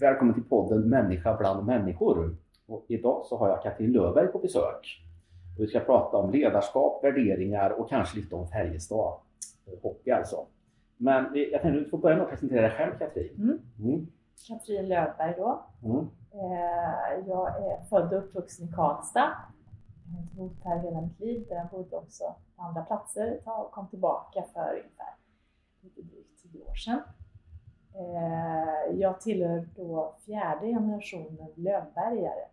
Välkommen till podden Människa bland människor. Och idag så har jag Katrin Löfberg på besök. Och vi ska prata om ledarskap, värderingar och kanske lite om Färjestad. Hockey alltså. Men jag tänkte att du får börja med att presentera dig själv Katrin. Mm. Mm. Katrin Löfberg då. Mm. Eh, jag är född och uppvuxen i Karlstad. Jag har bott här hela mitt liv. Jag bodde också på andra platser ett tag och kom tillbaka för ungefär lite drygt tio år sedan. Eh, jag tillhör då fjärde generationen Lövbergare.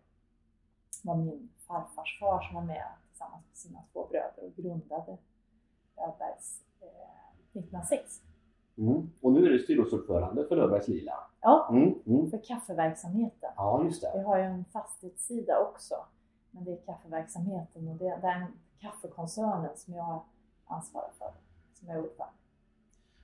Det var min farfars far som var med tillsammans med sina två bröder och grundade Löfbergs 1906. Eh, mm. Och nu är du styrelseordförande för Löfbergs Lila. Ja, mm. Mm. för kaffeverksamheten. Ja, just det. Vi har ju en fastighetssida också. Men det är kaffeverksamheten och det är den kaffekoncernen som jag ansvarar för, som jag är ordförande.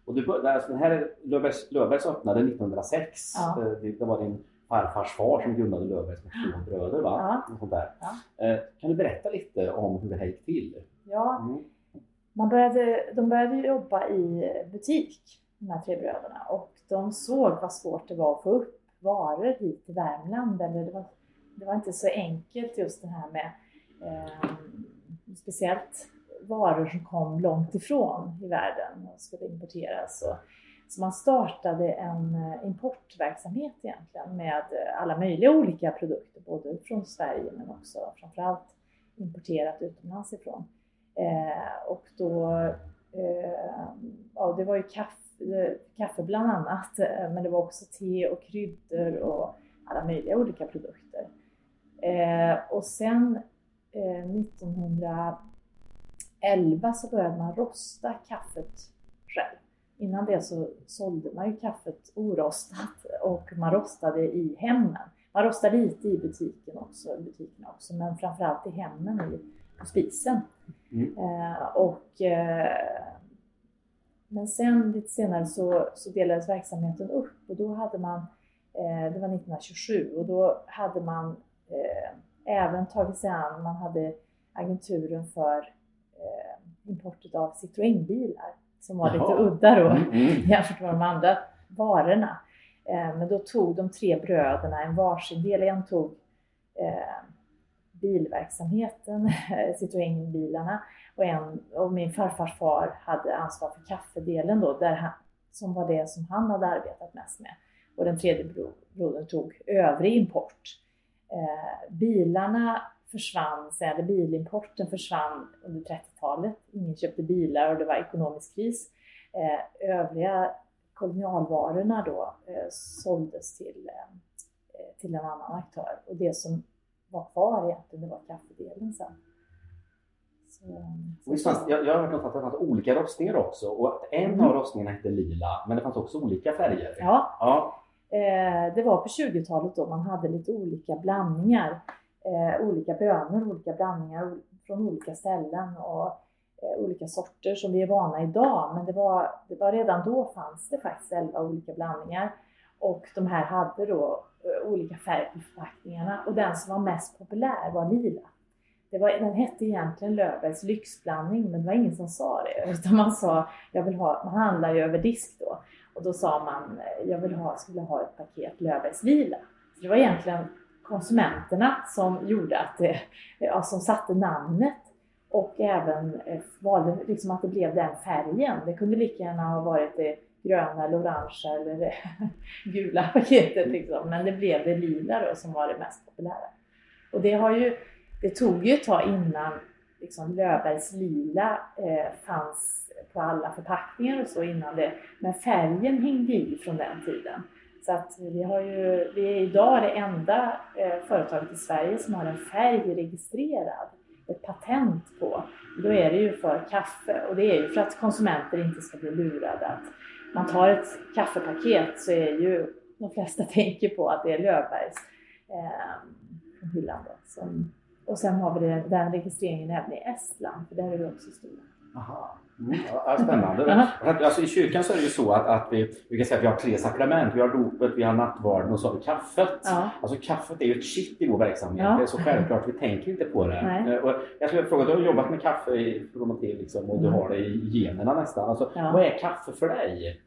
Och du, alltså den här Löfbergs, Löfbergs öppnade 1906. Ja. Eh, det, det, var din farfars far som grundade Löfbergs med två bröder. Va? Ja. sånt där. Ja. Eh, kan du berätta lite om hur det här gick till? Ja, mm. man började, de började jobba i butik, de här tre bröderna. Och de såg vad svårt det var att få upp varor hit till Värmland. Eller det, var, det var inte så enkelt just det här med eh, speciellt varor som kom långt ifrån i världen och skulle importeras. Och, så man startade en eh, importverksamhet egentligen med eh, alla möjliga olika produkter, både från Sverige men också framförallt importerat utomlands ifrån. Eh, och då, eh, ja det var ju kaffe, kaffe bland annat, eh, men det var också te och kryddor och alla möjliga olika produkter. Eh, och sen 1900 11 så började man rosta kaffet själv. Innan det så sålde man ju kaffet orostat och man rostade i hemmen. Man rostade lite i butiken också, butikerna också men framförallt i hemmen i, på spisen. Mm. Eh, och, eh, men sen lite senare så, så delades verksamheten upp och då hade man, eh, det var 1927 och då hade man eh, även tagit sig an, man hade agenturen för import av Citroën-bilar som var Jaha. lite udda då mm, mm. jämfört med de andra varorna. Eh, men då tog de tre bröderna en varsin del. En tog eh, bilverksamheten, Citroën-bilarna och, en, och min farfars far hade ansvar för kaffedelen då, där han, som var det som han hade arbetat mest med. Och den tredje brodern tog övrig import. Eh, bilarna försvann, bilimporten försvann under 30-talet. Ingen köpte bilar och det var ekonomisk kris. Eh, övriga kolonialvarorna då eh, såldes till, eh, till en annan aktör och det som var kvar egentligen det var kaffedelen sen. Så, så fanns, jag, jag har hört att det fanns olika rostningar också och att en mm. av rostningarna hette lila men det fanns också olika färger. Ja, ja. Eh, det var på 20-talet då man hade lite olika blandningar eh, olika bönor, olika blandningar från olika ställen och eh, olika sorter som vi är vana idag. Men det var, det var redan då fanns det faktiskt elva olika blandningar och de här hade då eh, olika färg på förpackningarna och den som var mest populär var lila. Det var, den hette egentligen Löfbergs lyxblandning men det var ingen som sa det utan man sa, jag vill ha, man handlar ju över disk då och då sa man, jag vill ha, skulle ha ett paket Löfbergs lila. Så det var egentligen konsumenterna som gjorde att det, ja, som satte namnet och även eh, valde liksom att det blev den färgen. Det kunde lika gärna ha varit det gröna eller orangea eller det gula paketet liksom. men det blev det lila då som var det mest populära. Och det har ju, det tog ju ett tag innan liksom Löfbergs lila eh, fanns på alla förpackningar och så innan det, men färgen hängde i från den tiden. Så att vi, har ju, vi är idag det enda eh, företaget i Sverige som har en färg registrerad, ett patent på. Då är det ju för kaffe och det är ju för att konsumenter inte ska bli lurade. Att man tar ett kaffepaket så är ju de flesta tänker på att det är Löfbergs eh, hyllan. och sen har vi den, den registreringen även i Estland, för där är vi också stora. Aha. Mm, ja, spännande. alltså, I kyrkan så är det ju så att, att vi, vi kan säga att vi har tre sakrament. Vi har dopet, vi har nattvarden och så har vi kaffet. Ja. Alltså kaffet är ju ett kitt i vår verksamhet. Ja. Det är så självklart, vi tänker inte på det. Nej. Eh, och jag skulle fråga, du har jobbat med kaffe från och till liksom, och du mm. har det i generna nästan. Alltså, ja. Vad är kaffe för dig?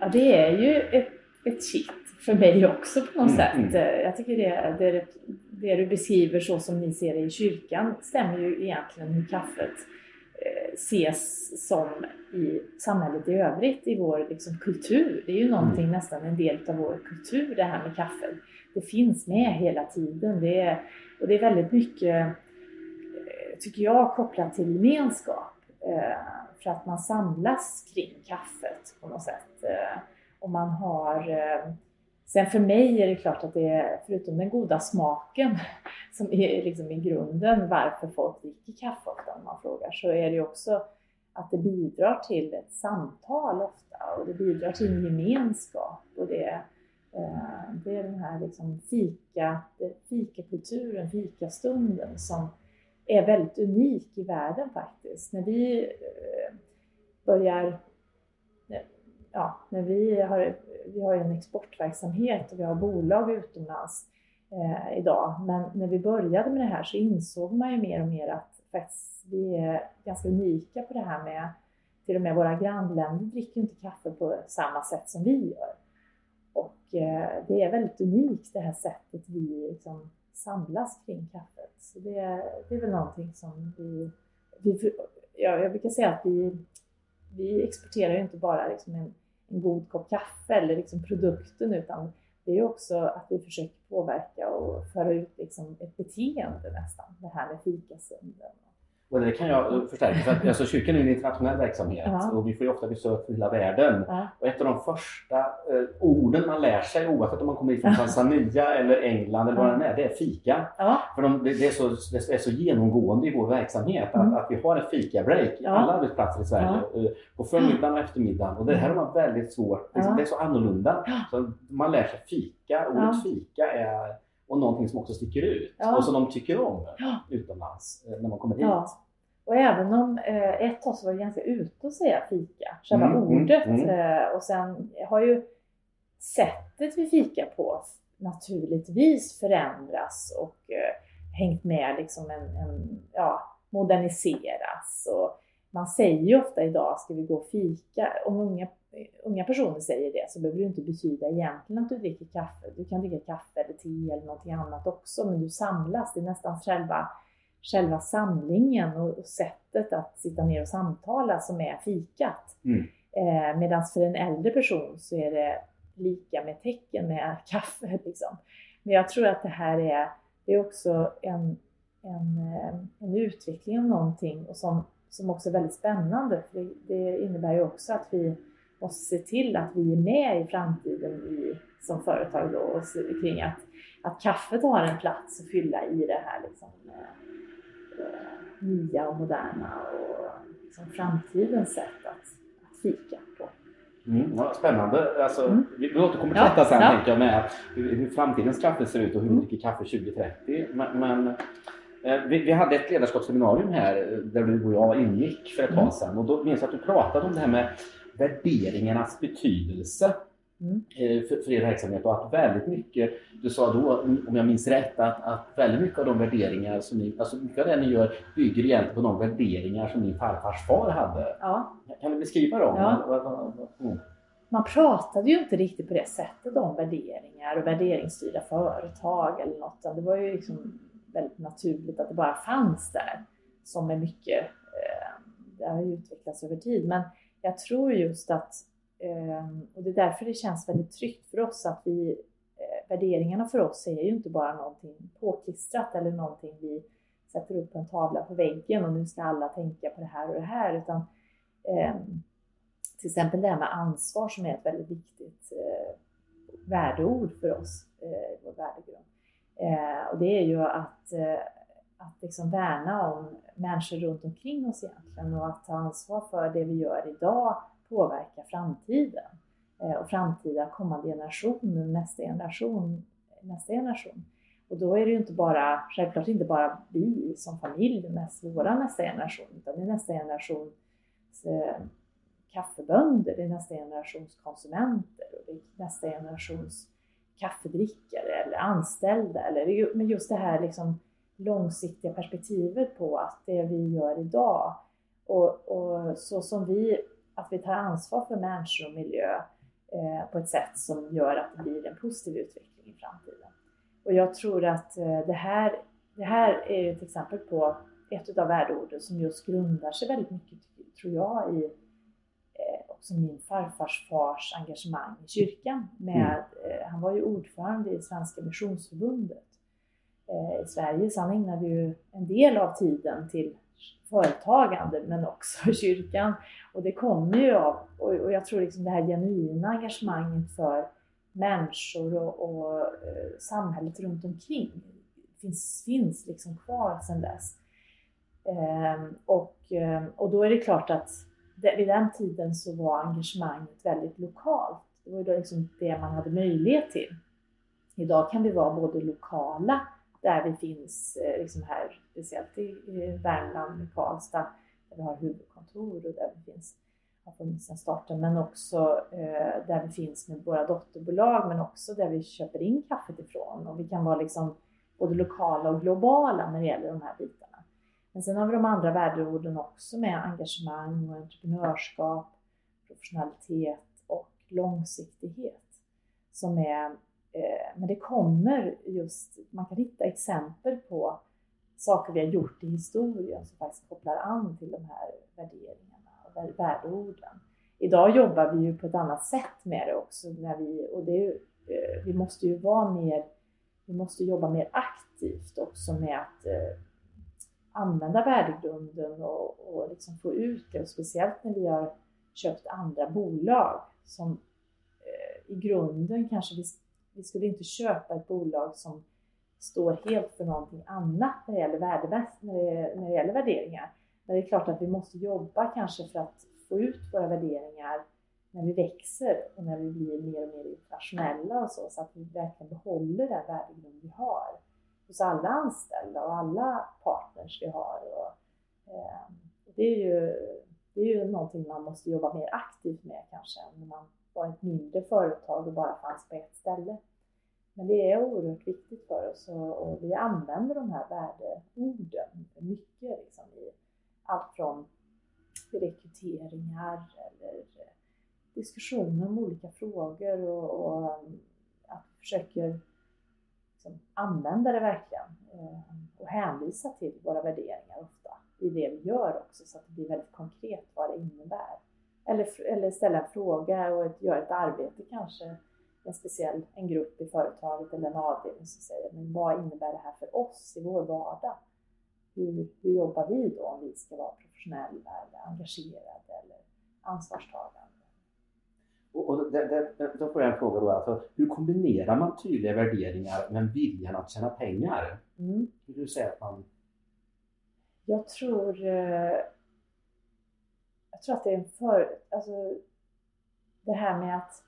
Ja, det är ju ett, ett kitt för mig också på något mm, sätt. Mm. Jag tycker det, det, det du beskriver så som ni ser det i kyrkan stämmer ju egentligen hur kaffet ses som i samhället i övrigt, i vår liksom, kultur. Det är ju någonting mm. nästan en del av vår kultur det här med kaffe. Det finns med hela tiden. Det är, och det är väldigt mycket, eh, tycker jag, kopplat till gemenskap. Eh, för att man samlas kring kaffet på något sätt. Och man har Sen för mig är det klart att det är, förutom den goda smaken som är liksom i grunden varför folk dricker kaffe ofta om man frågar, så är det också att det bidrar till ett samtal ofta och det bidrar till en gemenskap. Och det, eh, det är den här liksom fika, fikakulturen, fikastunden som är väldigt unik i världen faktiskt. När vi eh, börjar ja, när vi har, vi har en exportverksamhet och vi har bolag utomlands eh, idag. Men när vi började med det här så insåg man ju mer och mer att faktiskt vi är ganska unika på det här med till och med våra grannländer dricker inte kaffe på samma sätt som vi gör. Och eh, det är väldigt unikt det här sättet vi liksom samlas kring kaffet. Så det, det är väl någonting som vi, vi ja, jag brukar säga att vi, vi exporterar ju inte bara liksom en en god kopp kaffe eller liksom produkten utan det är också att vi försöker påverka och föra ut liksom ett beteende nästan. Det här med fikastunden. Och det kan jag förstärka. För att, alltså, kyrkan är en internationell verksamhet ja. och vi får ju ofta besök från hela världen. Ja. Och ett av de första eh, orden man lär sig oavsett om man kommer från Tanzania eller England eller vad det är, det är fika. Ja. För de, det, är så, det är så genomgående i vår verksamhet att, mm. att vi har en fika-break i alla arbetsplatser i Sverige. Eh, på förmiddagen och eftermiddagen. Och det här har man väldigt svårt, det är så annorlunda. Så man lär sig fika, ordet fika är och någonting som också sticker ut ja. och som de tycker om ja. utomlands eh, när man kommer hit. Ja. Och även om eh, ett tag så var det ganska ute att säga fika, själva mm, mm ordet. Mm, mm. och sen har ju sättet vi fikar på naturligtvis förändras och eh, hängt med liksom en, en, ja, moderniseras. Och man säger ju ofta idag, ska vi gå och fika? Om unga, unga personer säger det så behöver det inte betyda egentligen att du dricker kaffe. Du kan dricka kaffe eller te eller någonting annat också, men du samlas. Det är nästan själva, själva samlingen och, sättet att sitta ner och samtala som är fikat. Mm. Eh, Medan för en äldre person så är det lika med tecken med kaffe. Liksom. Men jag tror att det här är, det är också en, en, eh, en utveckling av någonting och som som också är väldigt spännande. För det, innebär ju också att vi måste se till att vi är med i framtiden i, som företag då, och kring att, att kaffet har en plats att fylla i det här liksom, eh, nya och moderna och liksom framtidens sätt att, att fika på. Mm, ja, spännande. Alltså, mm. Vi återkommer till detta sen ja. tänker jag med hur, hur framtidens kaffe ser ut och hur vi mm. dricker kaffe 2030. Men, men vi, vi, hade ett ledarskapsseminarium här eh, där du och jag ingick för ett tag mm. sedan och då minns jag att du pratade om det här med värderingarnas betydelse mm. Eh, för, för er verksamhet och att väldigt mycket, du sa då om jag minns rätt, att, att väldigt mycket av de värderingar som ni, alltså mycket av det ni gör bygger egentligen på de värderingar som din farfars far hade. Ja. Kan du beskriva dem? Ja. Mm. Man pratade ju inte riktigt på det sättet om värderingar och värderingsstyrda företag eller något. Det var ju liksom väldigt naturligt att det bara fanns där. Som är mycket, eh, det har ju utvecklats över tid. Men jag tror just att, eh, och det är därför det känns väldigt tryggt för oss att vi, eh, värderingarna för oss är ju inte bara någonting påklistrat eller någonting vi sätter upp på en tavla på väggen och nu ska alla tänka på det här och det här. Utan ehm, till exempel det här med ansvar som är ett väldigt viktigt eh, värdeord för oss eh, i vår värdegrund. Eh, och det är ju att, eh, att liksom värna om människor runt omkring oss egentligen och att ta ansvar för det vi gör idag påverkar framtiden eh, och framtida kommande generationer, nästa generation, nästa generation. Och då är det ju inte bara, självklart inte bara vi som familj, näst, våra nästa generation, utan det är nästa generations eh, kaffebönder, det är nästa generations konsumenter och det är nästa generations kaffedrickare eller anställda. Eller, men just det här liksom långsiktiga perspektivet på att det vi gör idag och, och så som vi, att vi tar ansvar för människor och miljö eh, på ett sätt som gör att det blir en positiv utveckling i framtiden. Och jag tror att eh, det här, det här är ett exempel på ett av värdeorden som just grundar sig väldigt mycket, tror jag, i också min farfars fars engagemang i kyrkan. Med, mm. Han var ju ordförande i Svenska Missionsförbundet i Sverige, så han ägnade ju en del av tiden till företagande men också kyrkan. Och det kommer ju av, och jag tror liksom det här genuina engagemanget för människor och, och eh, samhället runt omkring finns, finns liksom kvar sedan dess. Eh, och, eh, och då är det klart att vid den tiden så var engagemanget väldigt lokalt. Det var ju liksom det man hade möjlighet till. Idag kan vi vara både lokala där vi finns eh, liksom här, speciellt i Värmland, i Karlstad, där vi har huvudkontor och där vi finns, har funnits sedan starten, men också eh, där vi finns med våra dotterbolag, men också där vi köper in kaffet ifrån. Och vi kan vara liksom både lokala och globala när det gäller de här bitarna. Men sen har vi de andra värdeorden också med engagemang och entreprenörskap, professionalitet och långsiktighet som är Eh, men det kommer just, man kan hitta exempel på saker vi har gjort i historien som faktiskt kopplar an till de här värderingarna och värdeorden. Idag jobbar vi ju på ett annat sätt med det också när vi, och det är, eh, vi måste ju vara mer, vi måste jobba mer aktivt också med att eh, använda värdegrunden och, och liksom få ut det och speciellt när vi har köpt andra bolag som eh, i grunden kanske vi vi skulle inte köpa ett bolag som står helt för någonting annat när det gäller, när det, när det gäller värderingar. Men det är klart att vi måste jobba kanske för att få ut våra värderingar när vi växer och när vi blir mer och mer internationella och så, så att vi verkligen behåller den värdegrund vi har hos alla anställda och alla partners vi har. Och, eh, det, är ju, det är ju någonting man måste jobba mer aktivt med kanske än när man var ett mindre företag och bara fanns på ett ställe. Men det är oerhört viktigt för oss och, och vi använder de här värdeorden mycket liksom, i allt från rekryteringar eller diskussioner om olika frågor och, och att vi försöker liksom, använda det verkligen eh, och hänvisa till våra värderingar ofta i det vi gör också så att det blir väldigt konkret vad det innebär. Eller, eller ställa en fråga och ett, göra ett arbete kanske en speciell en grupp i företaget eller en avdelning som säger men vad innebär det här för oss i vår vardag? Hur, hur jobbar vi då om vi ska vara professionella eller engagerade eller ansvarstagande? Och, det, det, då får jag en fråga då, alltså, hur kombinerar man tydliga värderingar med viljan att tjäna pengar? Mm. Hur du säger att man... Jag tror eh, jag tror att det är en för... Alltså, det här med att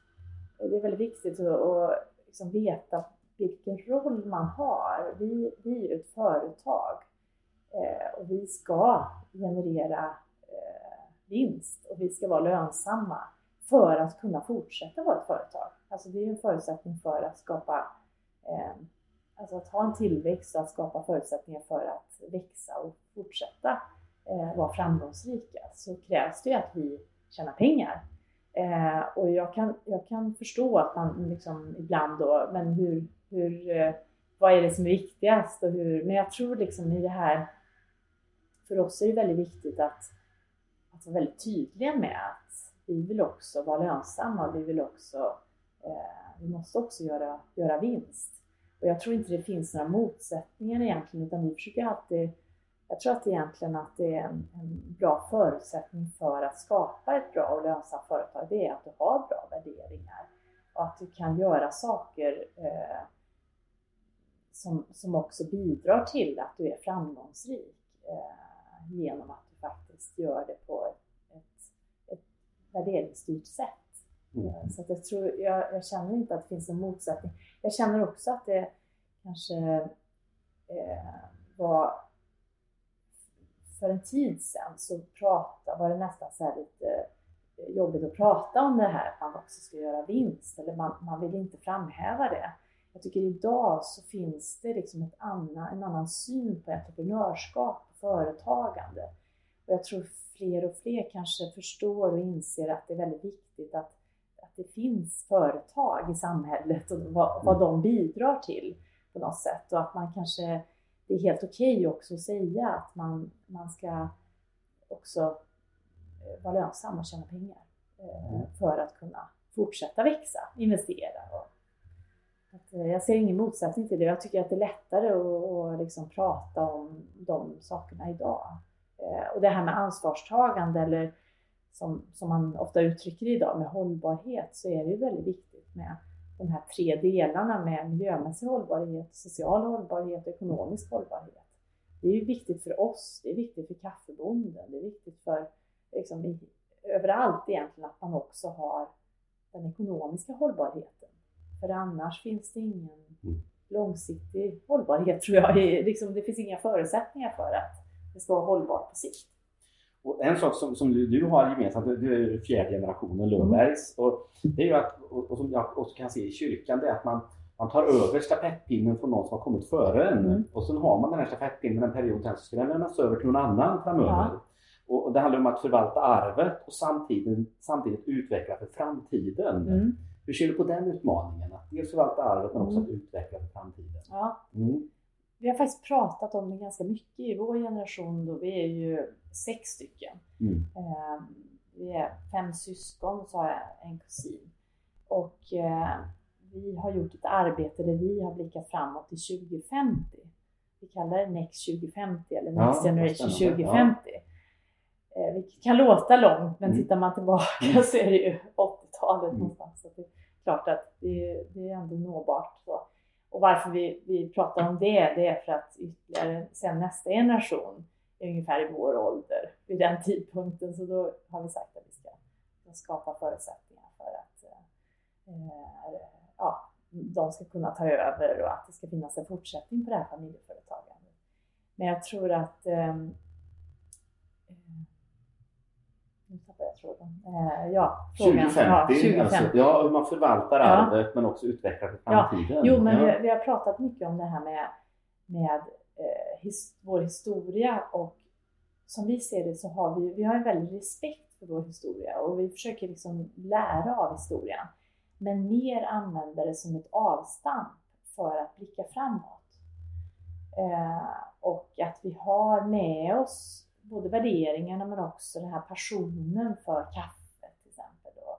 det är väldigt viktigt att liksom veta vilken roll man har. Vi, vi är ett företag eh, och vi ska generera eh, vinst och vi ska vara lönsamma för att kunna fortsätta vara ett företag. Alltså det är en förutsättning för att skapa, eh, alltså att ha en tillväxt och att skapa förutsättningar för att växa och fortsätta eh, vara framgångsrika så krävs det ju att vi tjänar pengar. Eh, och jag kan, jag kan förstå att man liksom ibland då, men hur, hur, eh, vad är det som är viktigast? Och hur, men jag tror liksom i det här, för oss är det väldigt viktigt att, att vara väldigt tydliga med att vi vill också vara lönsamma, vi vill också, eh, vi måste också göra, göra vinst. Och jag tror inte det finns några motsättningar egentligen, utan vi försöker alltid jag tror att egentligen att det är en, en, bra förutsättning för att skapa ett bra och lönsamt företag, det är att du har bra värderingar och att du kan göra saker eh, som, som också bidrar till att du är framgångsrik eh, genom att du faktiskt gör det på ett värderingsstyrt sätt. Mm. Så jag, tror, jag, jag, känner inte att det finns en motsättning. Jag känner också att det kanske eh, var för en tid sedan så prata, var det nästan så lite eh, jobbigt att prata om det här, att man också ska göra vinst, eller man, man vill inte framhäva det. Jag tycker idag så finns det liksom ett annan, en annan syn på entreprenörskap och företagande. Och jag tror fler och fler kanske förstår och inser att det är väldigt viktigt att, att det finns företag i samhället och vad, vad de bidrar till på något sätt och att man kanske, det är helt okej okay också att säga att man, man ska också eh, vara lönsam och tjäna pengar eh, för att kunna fortsätta växa, investera. Och att, eh, jag ser ingen motsättning till det. Jag tycker att det är lättare att, att liksom prata om de sakerna idag. Och det här med ansvarstagande eller som, som man ofta uttrycker idag med hållbarhet så är det ju väldigt viktigt med de här tre delarna med miljömässig hållbarhet, social hållbarhet och ekonomisk hållbarhet. Det är ju viktigt för oss, det är viktigt för kaffebonden, det är viktigt för liksom, överallt egentligen att man också har den ekonomiska hållbarheten. För annars finns det ingen mm. långsiktig hållbarhet tror jag. Liksom, det finns inga förutsättningar för att det ska vara hållbart på sikt. Och en sak som, som du, du, har gemensamt, du är fjärde generationen Löfbergs, mm. och det är ju att, och, och som jag också kan se i kyrkan, det är att man, man tar över stafettpinnen från någon som har kommit före en. Mm. Och sen har man den här stafettpinnen en period, sen ska den lämnas över till någon annan framöver. Ja. Och, och, det handlar om att förvalta arvet och samtidigt, samtidigt utveckla för framtiden. Mm. Hur ser du på den utmaningen? Att dels förvalta arvet men också att mm. utveckla för framtiden. Ja. Mm. Vi har faktiskt pratat om det ganska mycket i vår generation. Då. Vi är ju sex stycken. Mm. Eh, vi är fem syskon och så har jag en kusin. Och eh, vi har gjort ett arbete där vi har blickat framåt till 2050. Vi kallar det Next 2050 eller Next ja, Generation 2050. Ja. Eh, vilket kan låta långt men mm. tittar man tillbaka mm. så är det ju 80-talet mm. någonstans. Så det är klart att det, det är ändå nåbart. Så. Och varför vi, vi pratar om det, det är för att ytterligare sen nästa generation är ungefär i vår ålder vid den tidpunkten. Så då har vi sagt att vi ska, skapa förutsättningar för att eh, eh, ja, de ska kunna ta över och att det ska finnas en fortsättning på det här familjeföretagandet. Men jag tror att eh, nu tappade jag. Eh, ja, frågan. 2050, ja, 2050. Alltså, ja, hur man förvaltar arvet ja. men också utvecklar för framtiden. Ja. Jo, men ja. vi, vi, har pratat mycket om det här med, med eh, his, vår historia och som vi ser det så har vi, vi har en väldig respekt för vår historia och vi försöker liksom lära av historien. Men mer använda det som ett avstamp för att blicka framåt. Eh, och att vi har med oss både värderingarna men också den här passionen för kaffe till exempel. Då.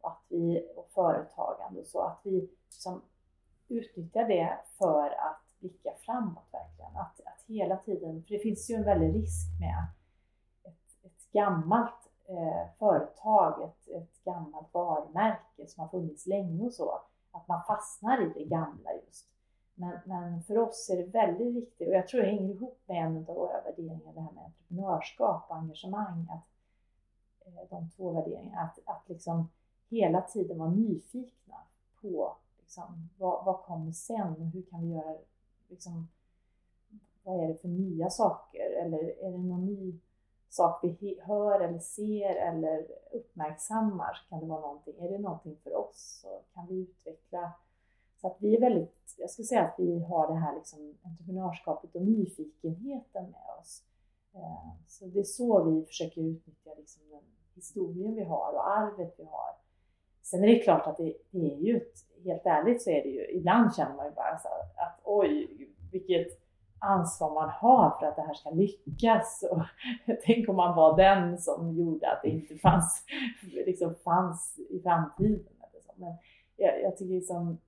Och, att vi, och företagande och så. Att vi liksom utnyttjar det för att blicka framåt verkligen. Att, att hela tiden, för det finns ju en väldig risk med ett, ett gammalt eh, företag, ett, ett gammalt varumärke som har funnits länge och så, att man fastnar i det gamla just. Men, men, för oss är det väldigt viktigt, och jag tror det hänger ihop med en av våra värderingar, det här med entreprenörskap och engagemang, att eh, de två värderingarna, att, att liksom hela tiden vara nyfikna på liksom, vad, vad kommer sen och hur kan vi göra liksom, vad är det för nya saker? Eller är det någon ny sak vi hör eller ser eller uppmärksammar? Kan det vara någonting? Är det någonting för oss? Och kan vi utveckla? Så att vi är väldigt, jag skulle säga att vi har det här liksom entreprenörskapet och nyfikenheten med oss. Eh, så det är så vi försöker utnyttja liksom den historien vi har och arvet vi har. Sen är det klart att det, det är ju, helt ärligt så är det ju, ibland känner man ju bara så att oj, vilket ansvar man har för att det här ska lyckas. Och tänk om man var den som gjorde att det inte fanns, liksom fanns i framtiden. Eller så. Men jag, jag tycker liksom,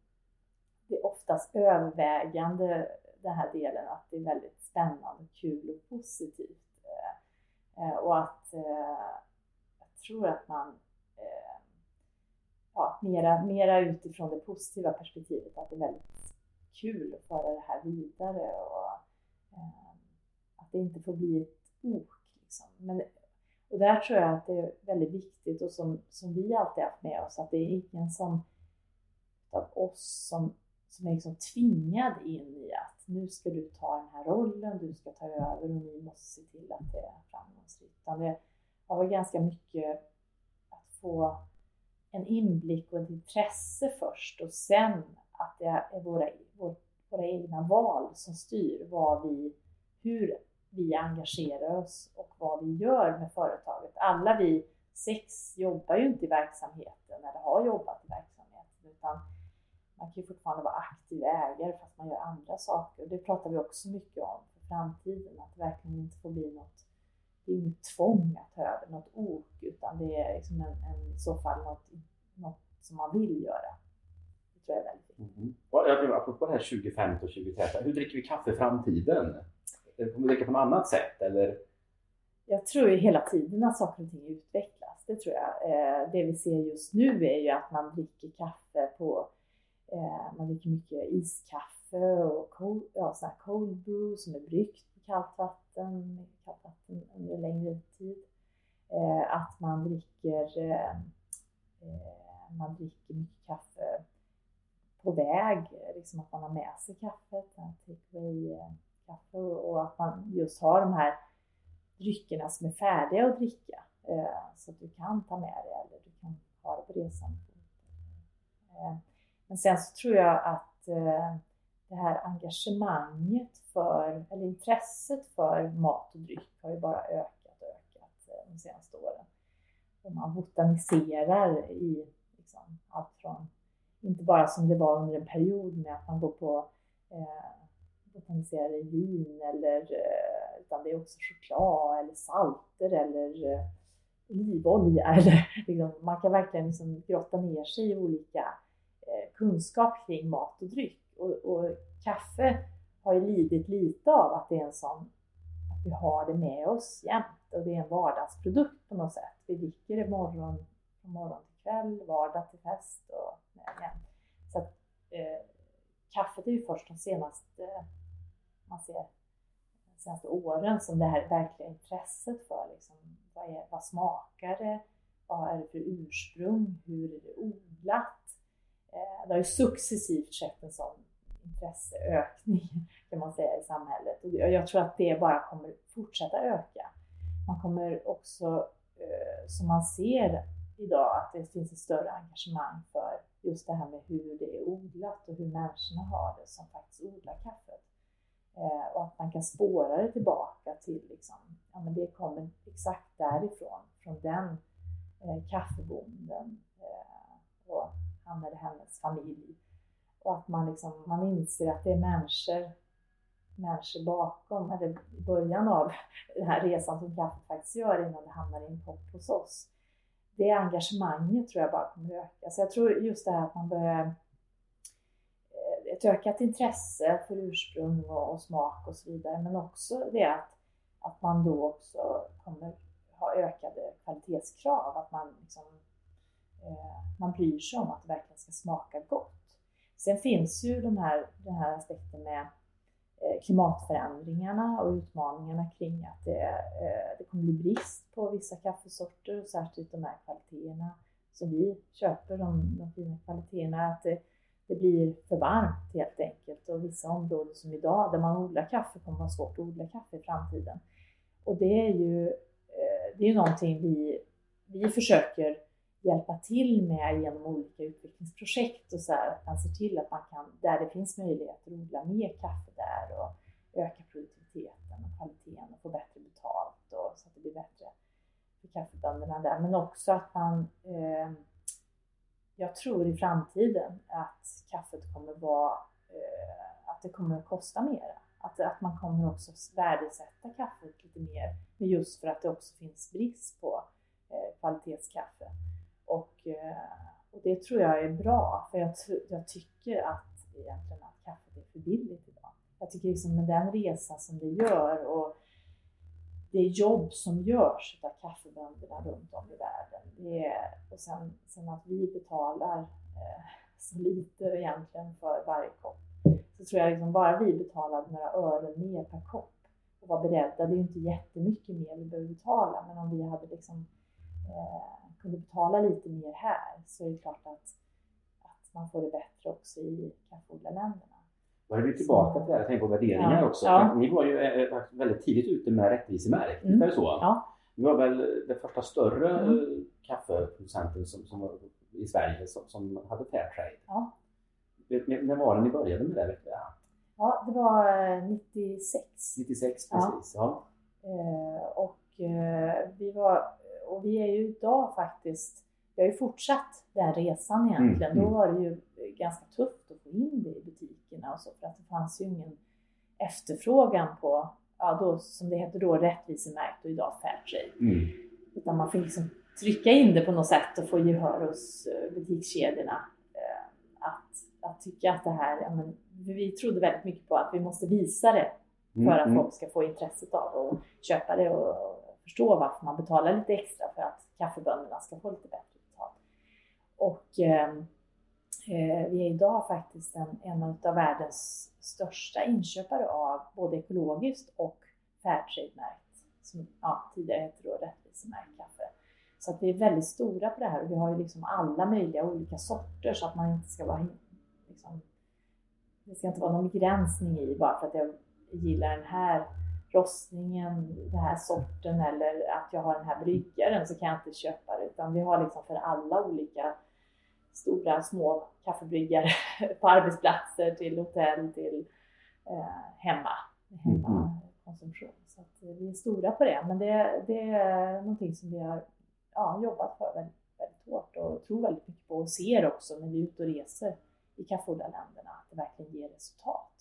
det är oftast övervägande den här delen att det är väldigt spännande, kul och positivt. Eh, eh, och att eh, jag tror att man ja, mera, mera utifrån det positiva perspektivet, att det är väldigt kul att föra det här vidare och att det inte får bli ett ok. Liksom. Men, och där tror jag att det är väldigt viktigt och som, som vi alltid haft med oss, att det är ingen som av oss som, som är liksom tvingad in i att nu ska du ta den här rollen, du ska ta över och ni måste se till att det är framgångsrikt. Utan det har varit ganska mycket att få en inblick och ett intresse först och sen att det är våra, våra egna val som styr vad vi, hur vi engagerar oss och vad vi gör med företaget. Alla vi sex jobbar ju inte i verksamheten eller har jobbat i verksamheten. Utan man kan ju fortfarande vara aktiv ägare fast man gör andra saker. Och det pratar vi också mycket om för framtiden, att det verkligen inte får bli något det är inget tvång att ta över något ok utan det är liksom en, en, i så fall något, något som man vill göra. Det tror jag är väldigt viktigt. Mm. Och apropå det här 2050 och 2030, hur dricker vi kaffe i framtiden? Kommer vi dricka på något annat sätt eller? Jag tror ju hela tiden att saker och ting utvecklas. Det tror jag. Eh, det vi ser just nu är ju att man dricker kaffe på eh, man dricker mycket iskaffe och cold, ja, sån cold brew som är bryggt på kallt vatten, kallt vatten under längre tid. Eh, att man dricker, eh, eh, man dricker mycket kaffe på väg, liksom att man har med sig kaffet, eh, kaffe och att man just har de här dryckerna som är färdiga att dricka så att du kan ta med dig eller du kan ha det på resan. Men sen så tror jag att eh, det här engagemanget för, eller intresset för mat och dryck har ju bara ökat och ökat eh, de senaste åren. Och man botaniserar i liksom, allt från, inte bara som det var under en period med att man går på eh, botaniserar i vin eller eh, utan det är också choklad eller salter eller eh, olivolja. Eller, liksom, man kan verkligen liksom grotta ner sig i olika Eh, kunskap kring mat och dryck. Och, och, kaffe har ju lidit lite av att det är en sån, att vi har det med oss jämt och det är en vardagsprodukt på något sätt. Vi dricker det morgon, morgon till kväll, vardag till fest och jämt. Så att, eh, kaffet är ju först de senaste man ser de senaste åren som det här verkliga intresset för liksom, vad, är, vad smakar det? Vad är det för ursprung? Hur är det odlat? Eh, det har ju successivt skett en sån intresseökning kan man säga i samhället och jag tror att det bara kommer fortsätta öka. Man kommer också, eh, som man ser idag, att det finns ett större engagemang för just det här med hur det är odlat och hur människorna har det som faktiskt odlar kaffet. Eh, och att man kan spåra det tillbaka till, liksom, ja men det kommer exakt därifrån, från den eh, kaffebonden eh, och han eller hennes familj. Och att man, liksom, man inser att det är människor, människor bakom, eller i början av den här resan som kaffet faktiskt gör innan det hamnar i en kopp hos oss. Det engagemanget tror jag bara kommer att öka. Så jag tror just det här att man börjar eh, ett ökat intresse för ursprung och, och, smak och så vidare. Men också det att, att man då också kommer ha ökade kvalitetskrav. Att man, liksom, Eh, man bryr sig om att det verkligen ska smaka gott. Sen finns ju de här, den här aspekten med eh, klimatförändringarna och utmaningarna kring att det, eh, det kommer bli brist på vissa kaffesorter och särskilt de här kvaliteterna som vi köper, de, de fina kvaliteterna. Att det, det blir för varmt helt enkelt och vissa områden som idag där man odlar kaffe kommer vara svårt att odla kaffe i framtiden. Och det är ju, det är någonting vi, vi försöker hjälpa till med genom olika utvecklingsprojekt och så här, att man ser till att man kan, där det finns möjligheter, odla mer kaffe där och öka produktiviteten och kvaliteten och få bättre betalt och så att det blir bättre för kaffebönderna där. Men också att man eh, jag tror i framtiden att kaffet kommer vara, eh, att det kommer att kosta mer. Att, att man kommer också värdesätta kaffet lite mer, just för att det också finns brist på eh, kvalitetskaffe. Och, eh, och det tror jag är bra, för jag, jag tycker att egentligen att kaffet är för billigt idag. Jag tycker liksom med den resa som vi gör och det jobb som görs av kaffebönderna runt om i världen. Det är, och sen, sen att vi betalar eh, så lite egentligen för varje kopp. Så tror jag liksom bara vi betalade några ören mer per kopp och var beredda, det är ju inte jättemycket mer vi behöver betala, men om vi hade liksom eh, kunde betala lite mer här så är det klart att, att man får det bättre också i kaffeodlarländerna. Då är vi tillbaka till det här, jag tänker på värderingar ja. också. Ja. Ni var ju eh, eh, väldigt tidigt ute med rättvisemärkt, mm. är det så? Ja. Ni var väl den första större mm. kaffeproducenten som, som var i Sverige som, som hade Fairtrade. Ja. När var det ni började med det? Ja, det var 96. 96, precis. Ja. ja. och, vi var, och vi är ju idag faktiskt vi har ju fortsatt den resan egentligen. Mm. Då mm. var det ju ganska tufft att få in det i butikerna och så för att det fanns ju ingen efterfrågan på, ja då, som det hette då, rättvisemärkt och idag Fairtrade. Mm. Utan man fick liksom trycka in det på något sätt och få gehör hos eh, butikskedjorna. Eh, att, att tycka att det här, ja, men, vi trodde väldigt mycket på att vi måste visa det för mm, att mm. folk ska få intresset av att köpa det och förstå varför man betalar lite extra för att kaffebönderna ska få lite bättre betalt. Och ehm, eh, vi är idag faktiskt en, en av världens största inköpare av både ekologiskt och Fairtrade-märkt, som ja, tidigare hette då rättvisemärkt kaffe. Så att vi är väldigt stora på det här och vi har ju liksom alla möjliga olika sorter så att man inte ska vara liksom, det ska inte vara någon begränsning i bara för att jag gillar den här rostningen, den här sorten eller att jag har den här bryggaren så kan jag inte köpa det utan vi har liksom för alla olika stora små kaffebryggare på arbetsplatser till hotell till eh, hemma, hemmakonsumtion. Mm. Så att vi är stora på det, men det, det är någonting som vi har ja, jobbat för väldigt, väldigt hårt och tror väldigt mycket på och ser också när vi är ute och reser i kaffeodlarländerna att det verkligen ger resultat.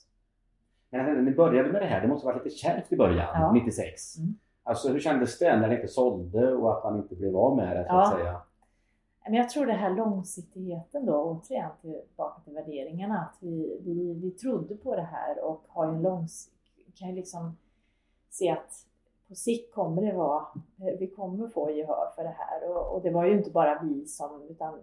Men när ni började med det här, det måste ha varit lite kärvt i början, ja. 96. Mm. Alltså hur kändes det när det inte sålde och att man inte blev av med det så att säga? Men jag tror det här långsiktigheten då, återigen tillbaka till värderingarna, att vi, vi, vi trodde på det här och har ju en långsiktig, kan ju liksom se att på sikt kommer det vara, vi kommer få gehör för det här och, och det var ju inte bara vi som, utan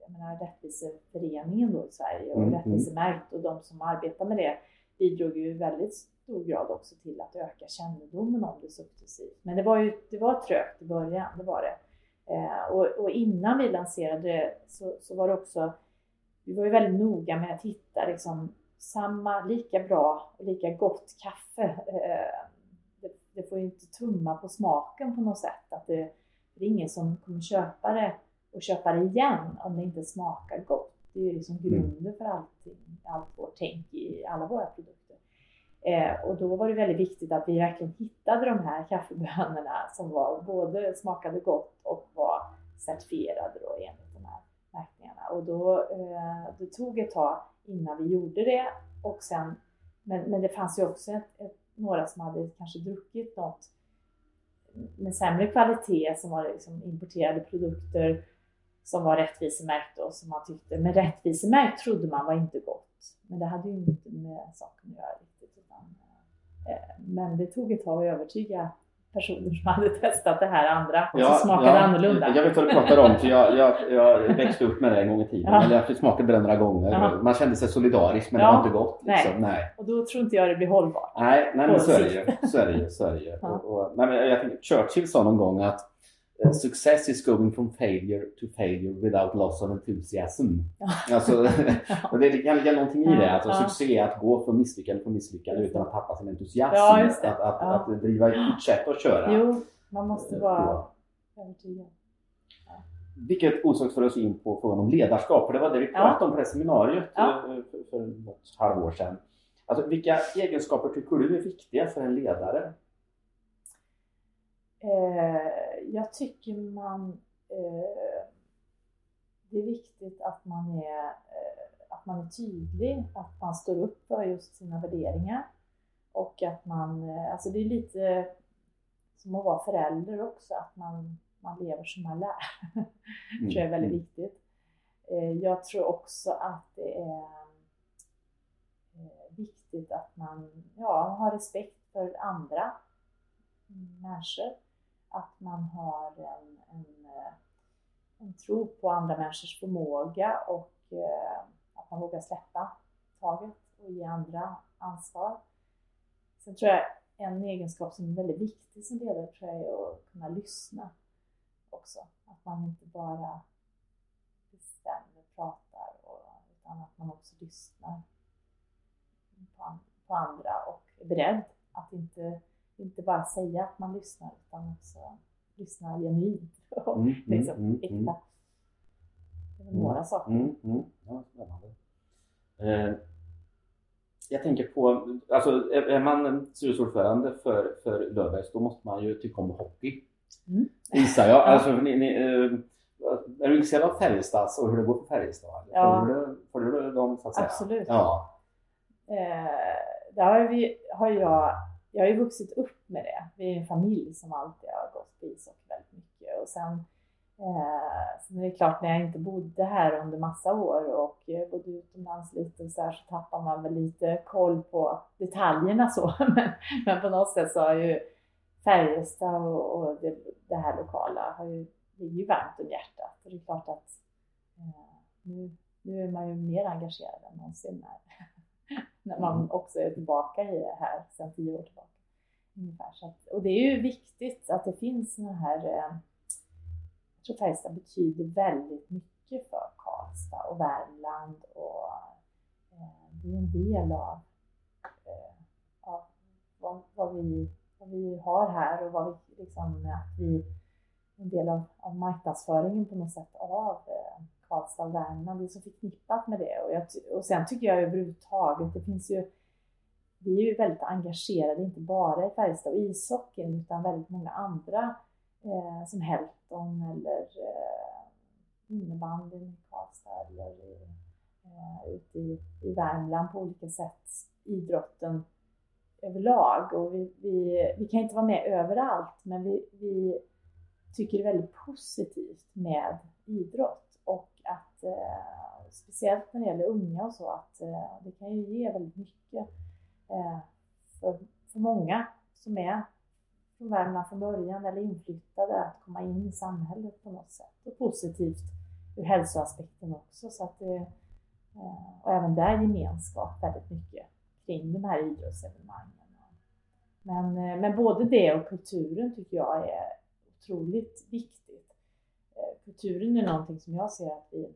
jag menar Rättviseföreningen då i Sverige och mm, mm. Rättvisemärkt och de som arbetar med det bidrog ju i väldigt stor grad också till att öka kännedomen om det successivt. Men det var ju det var trögt i början, det var det. Eh, och, och, innan vi lanserade det så, så, var det också, vi var ju väldigt noga med att hitta liksom samma, lika bra och lika gott kaffe. Eh, det, det, får ju inte tumma på smaken på något sätt. Att det, det är ingen som kommer köpa det och köpa det igen om det inte smakar gott. Det är ju liksom mm. grunden för allting, allt vårt tänk i alla våra produkter. Eh, och då var det väldigt viktigt att vi verkligen hittade de här kaffebönorna som var både smakade gott och var certifierade då enligt de här märkningarna. Och då, eh, det tog ett tag innan vi gjorde det och sen, men, men det fanns ju också ett, ett, några som hade kanske druckit något med sämre kvalitet som var liksom importerade produkter som var rättvisemärkt och som man tyckte, men rättvisemärkt trodde man var inte gott. Men det hade ju inte med saken att göra Eh, men det tog ett tag att övertyga personer som hade testat det här andra och ja, så smakade ja, annorlunda. Jag vet vad du pratar om, för jag, jag, jag växte upp med det en gång i tiden. Ja. Jag fick smaka det några gånger. Ja. Man kände sig solidarisk men ja. det var inte gott. Liksom. Nej. nej. Och då tror inte jag det blir hållbart. Nej, nej men så är det ju. Så är det ju. Så är det ju. Och, och, nej, men jag tänker, Churchill sa någon gång att success is going from failure to failure without loss of enthusiasm. Ja. Alltså, och det kan ligga någonting i det. Alltså, ja. Succé är att gå från misslyckande till misslyckande utan att tappa sin entusiasm. Ja, att, att, att, att driva, fortsätta att köra. Jo, man måste vara övertygad. Vilket osökt för oss in på frågan om ledarskap. För det var det vi pratade om på det seminariet ja. Eh, för, för något halvår sedan. Alltså, vilka egenskaper tycker du är viktiga för en ledare? Eh, jag tycker man eh, det är viktigt att man är, eh, att man är tydlig, att man står upp för just sina värderingar och att man, eh, alltså det är lite som att vara förälder också, att man, man lever som man lär. det tror jag är väldigt mm. viktigt. Eh, jag tror också att det är eh, viktigt att man ja, har respekt för andra människor att man har en, en, eh, en tro på andra människors förmåga och eh, att man vågar släppa taget och ge andra ansvar. Sen tror jag en egenskap som är väldigt viktig som ledare tror jag är att kunna lyssna också. Att man inte bara bestämmer, pratar, och, utan att man också lyssnar på, på andra och är beredd att inte inte bara säga att man lyssnar utan också lyssna genuint och mm, mm, liksom mm, äkta. Mm. Det är några saker. Mm, mm. Ja, spännande. Eh, jag tänker på, alltså är man styrelseordförande för, för Löfbergs då måste man ju tycka om hockey. Mm. Gissar jag. Alltså, ni, ni, eh, är du intresserad av Färjestad och hur det går för Färjestad? Ja. Följer du, dem så att säga? Absolut. Ja. Eh, där har, vi, har jag, jag har ju vuxit upp med det. Vi är en familj som alltid har gått på ishockey väldigt mycket. Och sen, eh, sen är det klart, när jag inte bodde här under massa år och bodde utomlands lite så här så tappar man väl lite koll på detaljerna så. men, men på något sätt så har ju Färjestad och, och det, det, här lokala har ju, ligger ju varmt om hjärtat. Och det är klart att eh, nu, nu är man ju mer engagerad än någonsin Här när man mm. också är tillbaka i det här sedan tio år tillbaka. Ungefär. Så att, och det är ju viktigt att det finns sådana här eh, jag tror Färjestad betyder väldigt mycket för Karlstad och Värmland och eh, det är en del av, eh, av vad, vad vi vad vi har här och vad vi, liksom, att vi en del av, av marknadsföringen på något sätt av Karlstad och Värmland. Det är så förknippat med det. Och, jag, och sen tycker jag överhuvudtaget, det finns ju vi är ju väldigt engagerade, inte bara i Färjestad och ishockeyn utan väldigt många andra eh, som Helton eller eh, innebandyn i Karlstad eller eh, ute i, i Värmland på olika sätt. Idrotten överlag och vi, vi, vi kan inte vara med överallt men vi, vi tycker det är väldigt positivt med idrott och att eh, speciellt när det gäller unga och så att eh, det kan ju ge väldigt mycket eh, för, för många som är från Värmland från början eller inflyttade att komma in i samhället på något sätt och positivt ur hälsoaspekten också så att det, eh, och även där gemenskap väldigt mycket kring de här idrottsevenemangen. Men, eh, men både det och kulturen tycker jag är otroligt viktigt. Eh, kulturen är någonting som jag ser att vi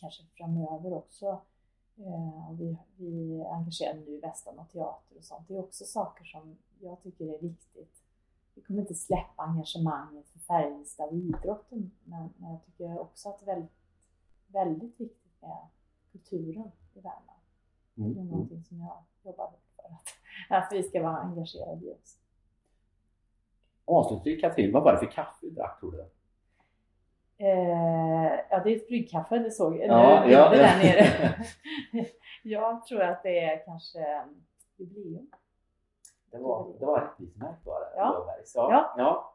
kanske framöver också eh, och vi, vi är engagerade nu i Västan och teater och sånt. Det är också saker som jag tycker är viktigt. Vi kommer inte släppa engagemanget för Färjestad och idrotten men, men jag tycker också att det är väldigt, väldigt viktigt med kulturen i Värmland. Mm. Det är mm. någonting som jag jobbar hårt för att, att vi ska vara engagerade i också. Avslutningsvis Katrin, vad var det för kaffe du drack tror du? Eh, ja, det är ett bryggkaffe, det såg jag. Ja, nu, ja, det där nere. jag tror att det är kanske jubileum. Det var, det var rättvisemärkt var det? Ja. ja. ja.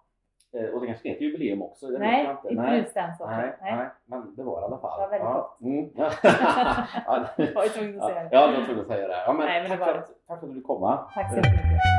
Eh, och det kanske heter jubileum också? Det nej, inte, inte just den sorten. Nej, nej. nej, men det var i alla fall. Det var väldigt ja. gott. Mm. jag var tvungen att säga det. Ja, du var tvungen att säga det. Ja, men, nej, men tack, det för, tack för att du komma. Tack så mycket.